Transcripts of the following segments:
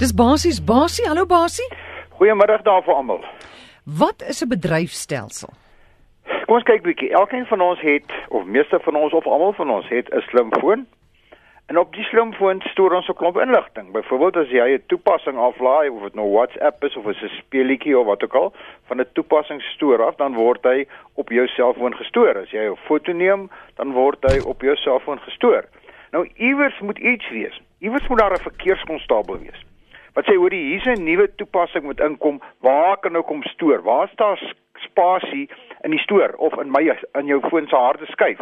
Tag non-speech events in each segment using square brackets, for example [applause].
Dis basies Basie. Hallo Basie. Goeiemiddag daar vir almal. Wat is 'n bedryfstelsel? Kom ons kyk bietjie. Elkeen van ons het of meeste van ons of almal van ons het 'n slimfoon. En op die slimfoon stoor ons 'n klomp inligting. Byvoorbeeld as jy 'n toepassing aflaai of dit nou WhatsApp is of 'n speletjie of wat ook al, van 'n toepassing stoor af, dan word hy op jou selfoon gestoor. As jy 'n foto neem, dan word hy op jou selfoon gestoor. Nou iewers moet iets wees. Iewers moet daar 'n verkeerskonstabel wees wat sê hoor hier's 'n nuwe toepassing moet inkom, waar kan nou kom stoor? Waar is daar spasie in die stoor of in my in jou foon se harde skyf?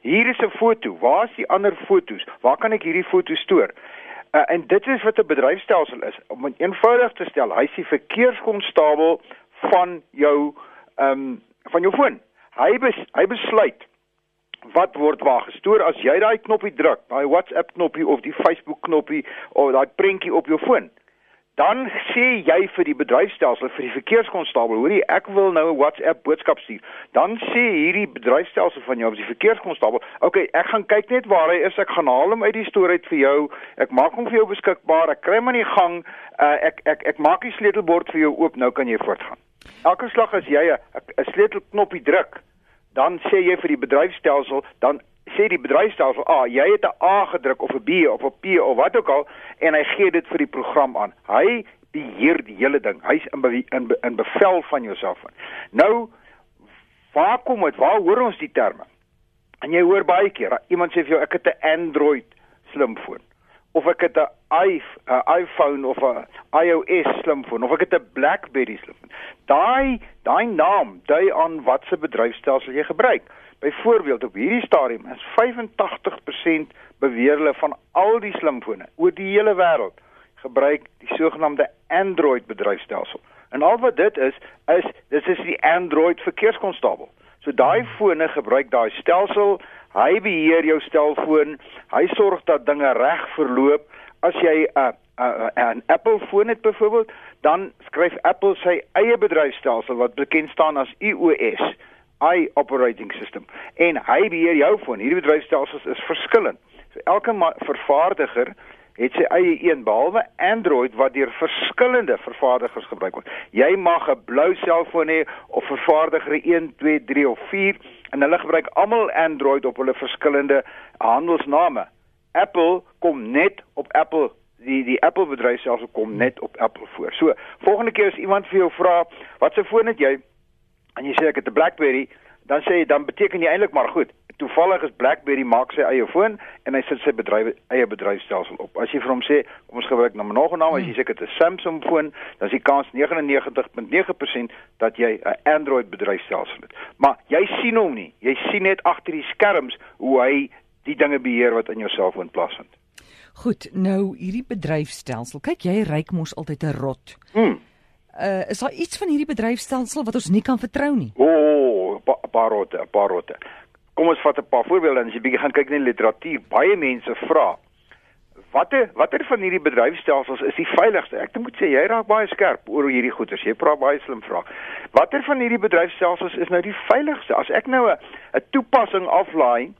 Hier is 'n foto. Waar is die ander fotos? Waar kan ek hierdie foto stoor? Uh, en dit is wat 'n bedryfstelsel is. Om dit eenvoudig te stel, hy is die verkeerskonstabel van jou ehm um, van jou foon. Hy bes, hy besluit wat word waar gestoor as jy daai knoppie druk, daai WhatsApp knoppie of die Facebook knoppie of daai prentjie op jou foon dan sê jy vir die bedryfstelsel vir die verkeerskonstabel, hoorie, ek wil nou 'n WhatsApp boodskap stuur. Dan sê hierdie bedryfstelsel van jou, die verkeerskonstabel, okay, ek gaan kyk net waar hy is, ek gaan haal hom uit die stoor uit vir jou. Ek maak hom vir jou beskikbaar. Ek kry hom in die gang. Uh, ek ek ek maak die sleutelbord vir jou oop. Nou kan jy voortgaan. Elke slag as jy 'n sleutelknoppie druk, dan sê jy vir die bedryfstelsel, dan sê die bedryfstelsel, "Ag, ah, jy het 'n A gedruk of 'n B of 'n P of wat ook al en hy gee dit vir die program aan. Hy beheer die hele ding. Hy's in in in bevel van jouself. Nou waar kom dit? Waar hoor ons die terme? En jy hoor baie keer, iemand sê vir jou ek het 'n Android slimfoon of ek het 'n iPhone of 'n iOS slimfoon of ek het 'n BlackBerry slimfoon. Daai daai naam dui aan watse bedryfstelsel jy gebruik. Byvoorbeeld op hierdie stadium is 85% beweer hulle van al die slimfone oor die hele wêreld gebruik die sogenaamde Android bedryfstelsel. En al wat dit is, is dit is die Android verkeerskonstabel. So daai fone gebruik daai stelsel, hy beheer jou selfoon, hy sorg dat dinge reg verloop. As jy 'n 'n Apple foon het byvoorbeeld, dan skryf Apple sy eie bedryfstelsel wat bekend staan as iOS i operating system en hy beheer jou foon. Hierdie bedryfstelsels is verskillend. So elke vervaardiger het sy eie een behalwe Android wat deur verskillende vervaardigers gebruik word. Jy mag 'n blou selfoon hê of vervaardiger 1, 2, 3 of 4 en hulle gebruik almal Android op hulle verskillende handelsname. Apple kom net op Apple die die Apple bedryfstelsel kom net op Apple voor. So, volgende keer as iemand vir jou vra, "Wat se foon het jy?" En jy sê ek het 'n BlackBerry, dan sê jy dan beteken jy eintlik maar goed. Toevallig is BlackBerry maak sy eie foon en hy sit sy bedryf eie bedryfstelsel op. As jy vir hom sê, kom ons gebruik nou nog 'n naam, as jy sê dit is 'n Samsung foon, dan is die kans 99.9% dat jy 'n Android bedryfstelsel het. Maar jy sien hom nie. Jy sien net agter die skerms hoe hy die dinge beheer wat in jou selfoon plaasvind. Goed, nou hierdie bedryfstelsel. Kyk, jy ryk mos altyd 'n rot. Hmm. Uh, is daar iets van hierdie bedryfstelsel wat ons nie kan vertrou nie? O, oh, 'n paar rotte, 'n paar rotte. Kom ons vat 'n paar voorbeelde en as jy bietjie gaan kyk in die literatuur, baie mense vra watter watter van hierdie bedryfstelsels is die veiligste? Ek moet sê jy raak baie skerp oor hierdie goeters. Jy vra baie slim vrae. Watter van hierdie bedryfstelsels is nou die veiligste? As ek nou 'n 'n toepassing aflaai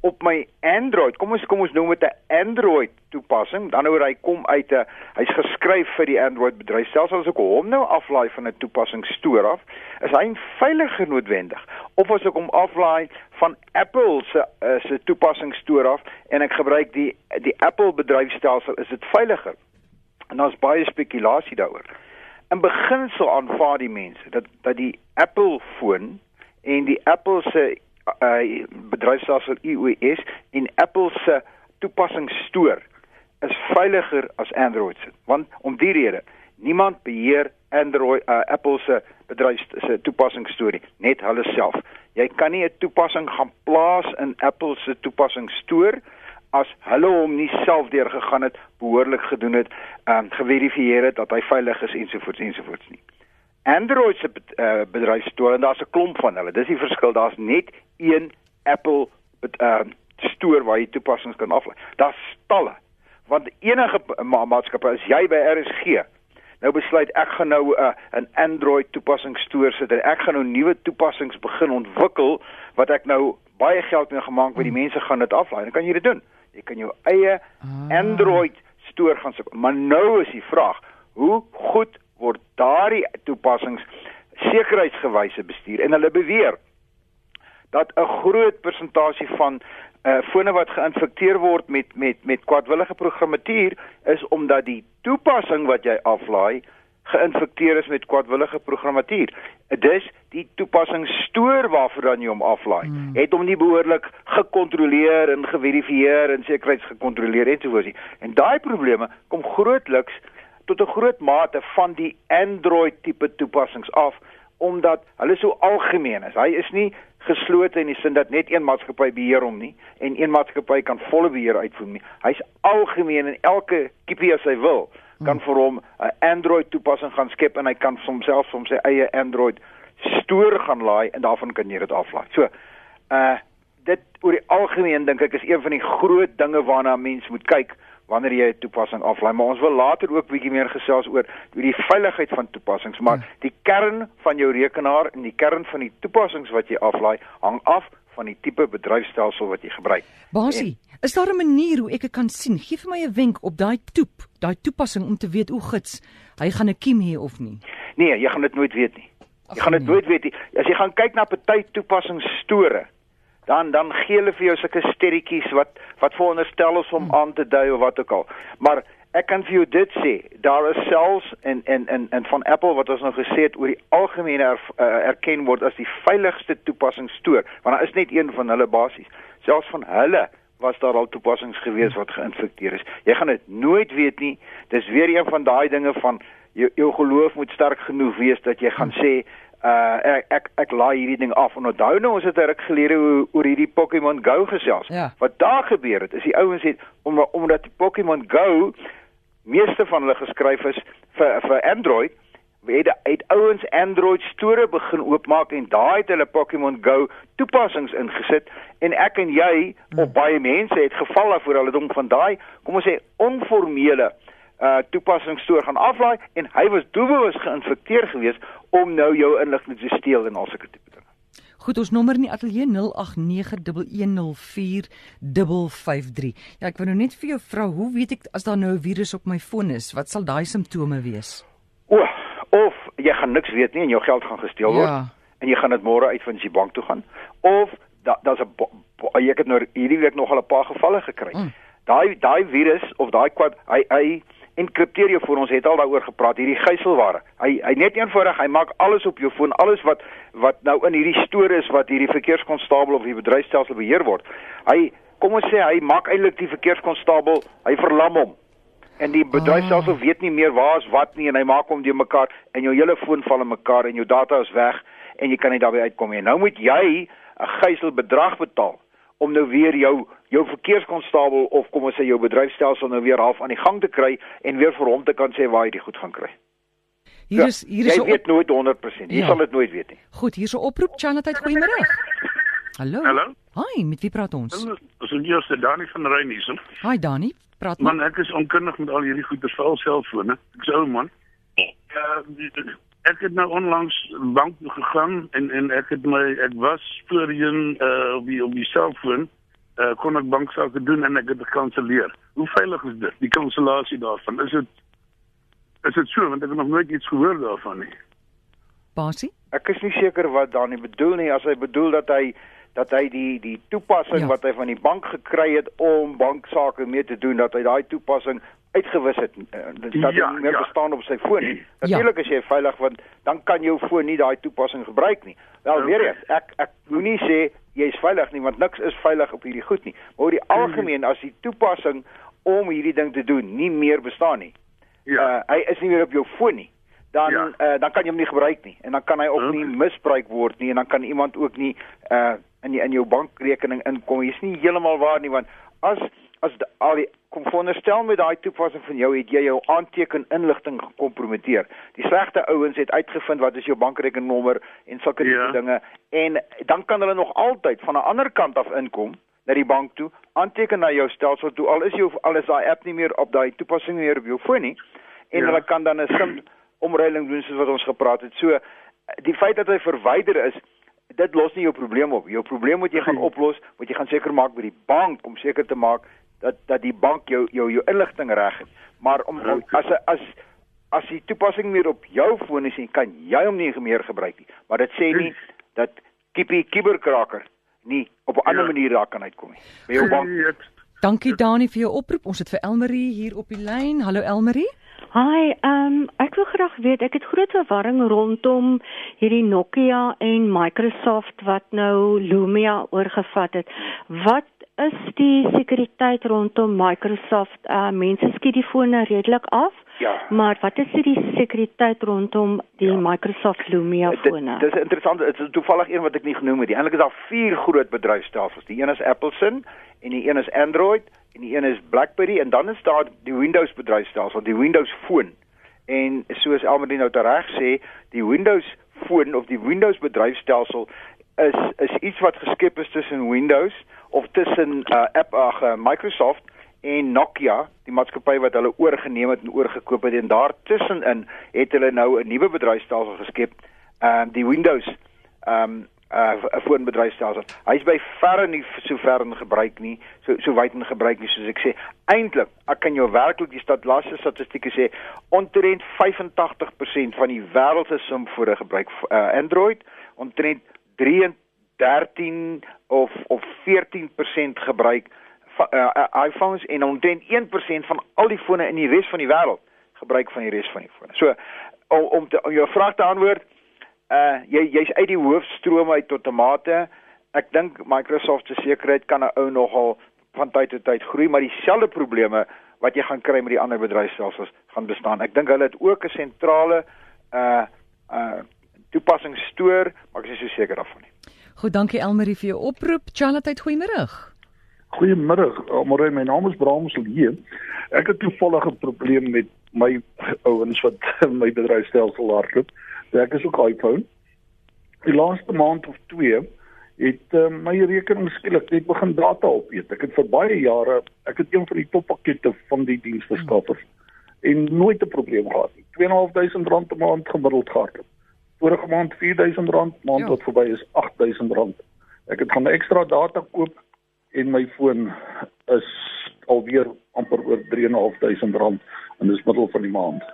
op my Android. Kom ons kom ons noem dit 'n Android toepassing. Dan nou hy kom uit 'n hy's geskryf vir die Android bedryf. Selfs as ek hom nou aflaai van 'n toepassing store af, is hy veiliger noodwendig. Of as ek hom aflaai van Apple se uh, se toepassing store af en ek gebruik die die Apple bedryfstelsel, is dit veiliger. En daar's baie spekulasie daaroor. In beginsel aanvaar die mense dat dat die Apple foon en die Apple se uh bedryfstelsel iOS en Apple se toepassingsstoor is veiliger as Android se. Want om die rede, niemand beheer Android uh, Apple se bedryf se toepassingsstorie, net hulle self. Jy kan nie 'n toepassing gaan plaas in Apple se toepassingsstoor as hulle hom nie self deurgegaan het, behoorlik gedoen het, ehm um, geverifieer het dat hy veilig is ensovoorts ensovoorts nie. Android se uh, bedryfstoor en daar's 'n klomp van hulle. Dis die verskil. Daar's net een Apple uh, stoor waar jy toepassings kan aflaai. Daar's talle. Want enige ma maatskappy as jy by RSG nou besluit ek gaan nou 'n uh, 'n Android toepassingsstoor sit en ek gaan nou nuwe toepassings begin ontwikkel wat ek nou baie geld mee gemaak wat die hmm. mense gaan dit aflaai. Dan kan jy dit doen. Jy kan jou eie ah. Android stoor gaan soek. Maar nou is die vraag, hoe goed word daardie toepassings sekuriteitsgewyse bestuur? En hulle beweer dat 'n groot persentasie van uh fone wat geïnfekteer word met met met kwadwillige programmatuur is omdat die toepassing wat jy aflaai geïnfekteer is met kwadwillige programmatuur. Dis die toepassing stoor waarvoor dan jy hom aflaai. Hmm. Het hom nie behoorlik gekontroleer en geverifieer en sekuriteits gekontroleer en so voort nie. En daai probleme kom grootliks tot 'n groot mate van die Android tipe toepassings af omdat hulle so algemeen is. Hy is nie geslote in die sin dat net een maatskappy beheer hom nie en een maatskappy kan volle beheer uitvoer nie. Hy's algemeen en elke kiepie as hy wil kan vir hom 'n Android toepassing gaan skep en hy kan homself van sy eie Android stoor gaan laai en daarvan kan jy dit aflaai. So, uh dit oor die algemeen dink ek is een van die groot dinge waarna mens moet kyk wanneer jy 'n toepassing aflaai. Maar ons wil later ook bietjie meer gesels oor oor die veiligheid van toepassings, maar hmm. die kern van jou rekenaar en die kern van die toepassings wat jy aflaai hang af van die tipe bedryfstelsel wat jy gebruik. Basie, is daar 'n manier hoe ek dit kan sien? Gee vir my 'n wenk op daai toep, daai toepassing om te weet hoe gits hy gaan 'n kiem hê of nie. Nee, jy gaan dit nooit weet nie. Jy gaan dit nee. nooit weet nie. As jy gaan kyk na party toepassingsstore, dan dan gee hulle vir jou sulke sterretjies wat wat veronderstel is om aan te dui of wat ook al. Maar ek kan vir jou dit sê, daar is selfs en en en en van Apple wat ons nou gesê het oor die algemene er, uh, erken word as die veiligste toepassing stoor, want daar is net een van hulle basies. Selfs van hulle was daar al toepassings gewees wat geïnfekteer is. Jy gaan dit nooit weet nie. Dis weer een van daai dinge van jou jou geloof moet sterk genoeg wees dat jy gaan sê uh ek ek, ek laai hierdie ding af en onthou nou ons het 'n ruk gelede oor, oor hierdie Pokémon Go gesels. Ja. Wat daar gebeur het is die ouens het om omdat die Pokémon Go meeste van hulle geskryf is vir vir Android het uit ouens Android store begin oopmaak en daai het hulle Pokémon Go toepassings ingesit en ek en jy hmm. op baie mense het geval daarvoor hulle dom van daai kom ons sê onformele uh toepassing stoor gaan aflaai en hy was doelbewus geïnfekteer geweest om nou jou inligting te steel en al sulke tipe dinge. Goed, ons nommer in die ateljee 0891104553. Ja, ek wil nou net vir jou vra, hoe weet ek as daar nou 'n virus op my foon is? Wat sal daai simptome wees? O, of jy gaan niks weet nie en jou geld gaan gesteel word. Ja. En jy gaan dit môre uit van die bank toe gaan of daar's da 'n ek het nou hierdie week nog al 'n paar gevalle gekry. Mm. Daai daai virus of daai kwad hy hy enkripteer jou foon. Ons het al daaroor gepraat, hierdie gijselware. Hy hy net eenvoudig, hy maak alles op jou foon, alles wat wat nou in hierdie storie is wat hierdie verkeerskonstabel of die bedryfstelsel beheer word. Hy kom ons sê hy maak eintlik die verkeerskonstabel, hy verlam hom. En die bedryfstelsel oh. weet nie meer waar is wat nie en hy maak hom die mekaar en jou hele foon val in mekaar en jou data is weg en jy kan nie daarbey uitkom nie. Nou moet jy 'n gijselbedrag betaal om nou weer jou jou verkeerskonstabel of kom ons sê jou bedryfstelsel nou weer half aan die gang te kry en weer vir hom te kan sê waar hy dit goed gaan kry. Hier is hier is jy weet nooit 100%. Jy ja. sal dit nooit weet nie. Goed, hier's 'n oproep Chanat uit goeiemôre. Hallo. Hallo. Hi, met wie praat ons? Ons is hier se Dani van Rein hier. Hi Dani, praat man. Man, ek is onkundig met al hierdie goeie selfone. Ek sê man. Ja, ek het nou onlangs bank toe gegaan en en ek het my ek was voorheen uh op die op die selfoon uh kon ek banksaake doen en ek het dit gekanselleer. Hoe veilig is dit? Die kansellasie daarvan. Is dit is dit so want ek het nog nooit iets gehoor daarvan nie. Basie? Ek is nie seker wat Dani bedoel nie as hy bedoel dat hy dat hy die die toepassing ja. wat hy van die bank gekry het om banksaake mee te doen dat hy daai toepassing uitgewis het eh, dat dit ja, nie meer ja. bestaan op sy foon nie. Ja. Natuurlik is jy veilig want dan kan jou foon nie daai toepassing gebruik nie. Wel okay. weer eens, ek ek moenie sê jy's veilig nie want niks is veilig op hierdie goed nie. Maar oor die mhm. algemeen as die toepassing om hierdie ding te doen nie meer bestaan nie. Ja. Uh, hy is nie meer op jou foon nie. Dan ja. uh, dan kan jy hom nie gebruik nie en dan kan hy ook okay. nie misbruik word nie en dan kan iemand ook nie uh in die, in jou bankrekening inkom. Jy's nie heeltemal waar nie want as as die, al die kom veronderstel met daai toepassing van jou het jy jou aanteken inligting gekompromiteer. Die slegte ouens het uitgevind wat is jou bankrekeningnommer en sulke ja. dinge en dan kan hulle nog altyd van 'n ander kant af inkom na die bank toe, aanteken na jou stelsel toe al is jou al is daai app nie meer op daai toepassing meer op jou foon nie en ja. hulle kan dan 'n sim omreiling doen soos wat ons gepraat het. So die feit dat hy verwyder is dit los nie jou probleem op. Jou probleem moet jy gaan oplos, moet jy gaan seker maak by die bank om seker te maak dat dat die bank jou jou jou inligting reg het. Maar om, as as as die toepassing meer op jou foon is, kan jy hom nie meer gebruik nie. Maar dit sê nie dat kiepie kiberkraker nie op 'n ander ja. manier daar kan uitkom nie. By jou bank. Dankie Dani vir jou oproep. Ons het vir Elmarie hier op die lyn. Hallo Elmarie. Hi, ehm um, ek wil graag weet, ek het groot verwarring rondom hierdie Nokia en Microsoft wat nou Lumia oorgevat het. Wat is die sekuriteit rondom Microsoft? Uh mense skiet die fone redelik af. Ja. Maar wat is die sekuriteit rondom die ja. Microsoft Lumia fone? Dit is interessant, dit is toevallig een wat ek nie genoem het nie. Eintlik is daar vier groot bedryfstelsels. Die een is Appleson en die een is Android en die een is BlackBerry en dan is daar die Windows bedryfstelsel, die Windows Phone. En soos Elmarie nou reg sê, die Windows Phone of die Windows bedryfstelsel is is iets wat geskep is tussen Windows of tussen uh, app ag uh, Microsoft en Nokia, die maatskappy wat hulle oorgeneem het en oorgekoop het en daartussenin het hulle nou 'n nuwe bedryfstelsel geskep, ehm uh, die Windows ehm um, uh 'n bedryfstelsel. Hy's by verre nie so ver in gebruik nie, so so wyd in gebruik nie soos ek sê. Eintlik, ek kan jou werklik die statistiese statistieke sê, omtrent 85% van die wêreld se simfone gebruik uh, Android, omtrent 13 of of 14% gebruik uh, iPhones en omtrent 1% van al die fone in die res van die wêreld gebruik van die res van die fone. So om om, te, om jou vraag te antwoord, uh jy jy's uit die hoofstroom uit tot tomate. Ek dink Microsoft se sekerheid kan 'n ou nogal van tyd tot tyd groei, maar dieselfde probleme wat jy gaan kry met die ander bedryfstelsels gaan bestaan. Ek dink hulle het ook 'n sentrale uh uh toepassing stoor, maar ek is nie so seker daarvan nie. Goed, dankie Elmarie vir jou oproep. Charlotte, goeiemôre. Goeiemôre. Môre, my naam is Brahms Lee. Ek het toevallig 'n probleem met my ouens wat [laughs] my bedryfstelsel hardloop. Ek is ook iPhone. Die laaste maand of 2 het uh, my rekening skielik net begin data opeet. Ek het vir baie jare, ek het een van die toppakkette van die diensverskaffers en nooit 'n probleem gehad nie. 2.500 rand 'n maand gemiddeld gehad. Vorige maand 4000 rand, maand ja. wat verby is 8000 rand. Ek het gaan ekstra data koop en my foon is alweer amper oor 3.500 rand en dis middel van die maand.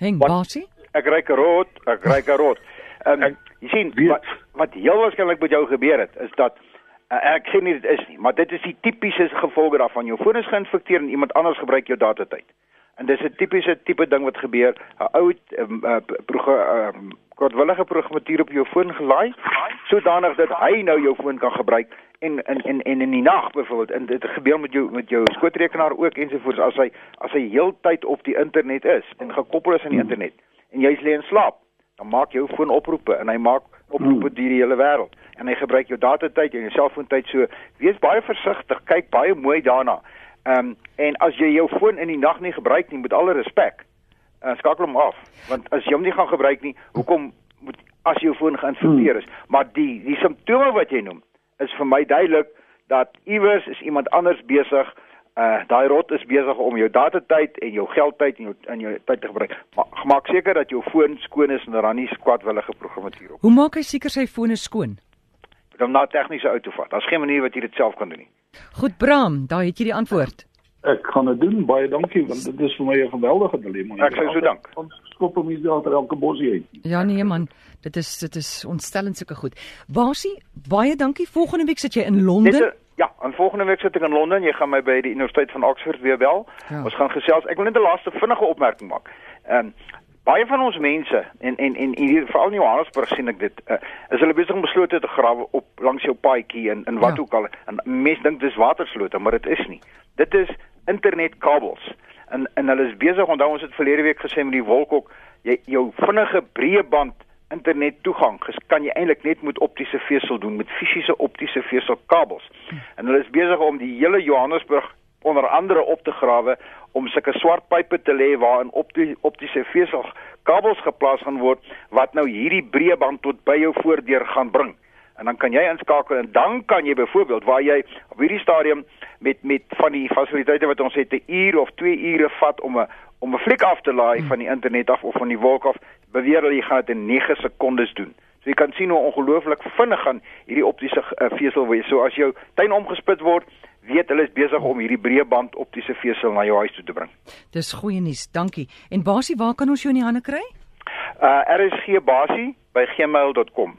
Heng Basie? Ek ry karot, ek ry karot. Ehm um, jy sien weet, wat wat heel waarskynlik met jou gebeur het is dat uh, ek sê nie dit is nie, maar dit is die tipiese gevolge daarvan. Jou foon is geïnfekteer en iemand anders gebruik jou data tyd. En dis 'n tipiese tipe ding wat gebeur. 'n Ou um, uh, um, kortwillige programmatuur op jou foon gelaai sodanig dat hy nou jou foon kan gebruik en in en en in die nag byvoorbeeld. En dit gebeur met jou met jou skootrekenaar ook ensovoorts as hy as hy heeltyd op die internet is en gekoppel is aan die internet en jy lê in slaap dan maak jou foon oproepe en hy maak oproepe deur die hele wêreld. En hy gebruik jou data tyd en jou selfoontyd so wees baie versigtig. Kyk baie mooi daarna Ehm um, en as jy jou foon in die nag nie gebruik nie, met alle respek, uh, skakel hom af. Want as jy hom nie gaan gebruik nie, hoekom moet as jou foon geïnfekteer is? Hmm. Maar die die simptome wat jy noem, is vir my duidelik dat iewers is iemand anders besig uh daai rot is besig om jou data tyd en jou geld tyd en jou in jou tyd te gebruik. Maar maak seker dat jou foon skoon is en daar nie skwadwillige programmatuur op. Hoe maak hy seker sy foon is skoon? Om na tegniese uit te vat. Daar's geen manier wat jy dit self kan doen nie. Goed Bram, daar het jy die antwoord. Ek gaan dit doen. Baie dankie want dit is vir my 'n geweldige dilemma. Ek sê so dank. Ons skop hom hier agter elke bosie uit. Ja nee man, dit is dit is ontstellend sulke goed. Basie, baie dankie. Volgende week sit jy in Londen. Dit, ja, en volgende week sit ek in Londen. Jy gaan my by die Universiteit van Oxford weer bel. Ja. Ons gaan gesels. Ek wil net 'n laaste vinnige opmerking maak. Ehm um, baie van ons mense en en en hier veral in Johannesburg sien ek dit uh, is hulle besig om beslote te grawe op langs jou paadjie en en wat ja. ook al. En mense dink dis waterslote maar dit is nie. Dit is internetkabels. En en hulle is besig onthou ons het verlede week gesê met die wolkok jy jou vinnige breëband internet toegang kan jy eintlik net met optiese vesel doen met fisiese optiese veselkabels en hulle is besig om die hele Johannesburg onder andere op te grawe om sulke swart pype te lê waarin optie, optiese veselkabels geplaas gaan word wat nou hierdie breëband tot by jou voordeur gaan bring en dan kan jy inskakel en dan kan jy byvoorbeeld waar jy op hierdie stadium met met van die fasiliteite wat ons het 'n uur of 2 ure vat om 'n om 'n fliek af te laai hmm. van die internet af of van die wolk af beweer hulle jy gaan dit in 9 sekondes doen. So jy kan sien hoe ongelooflik vinnig gaan hierdie optiese uh, vesel wees. So as jou tuin omgespit word, weet hulle is besig om hierdie breëband optiese vesel na jou huis toe te bring. Dis goeie nuus. Dankie. En Basie, waar kan ons jou in die hande kry? Uh RSG basie by gmail.com.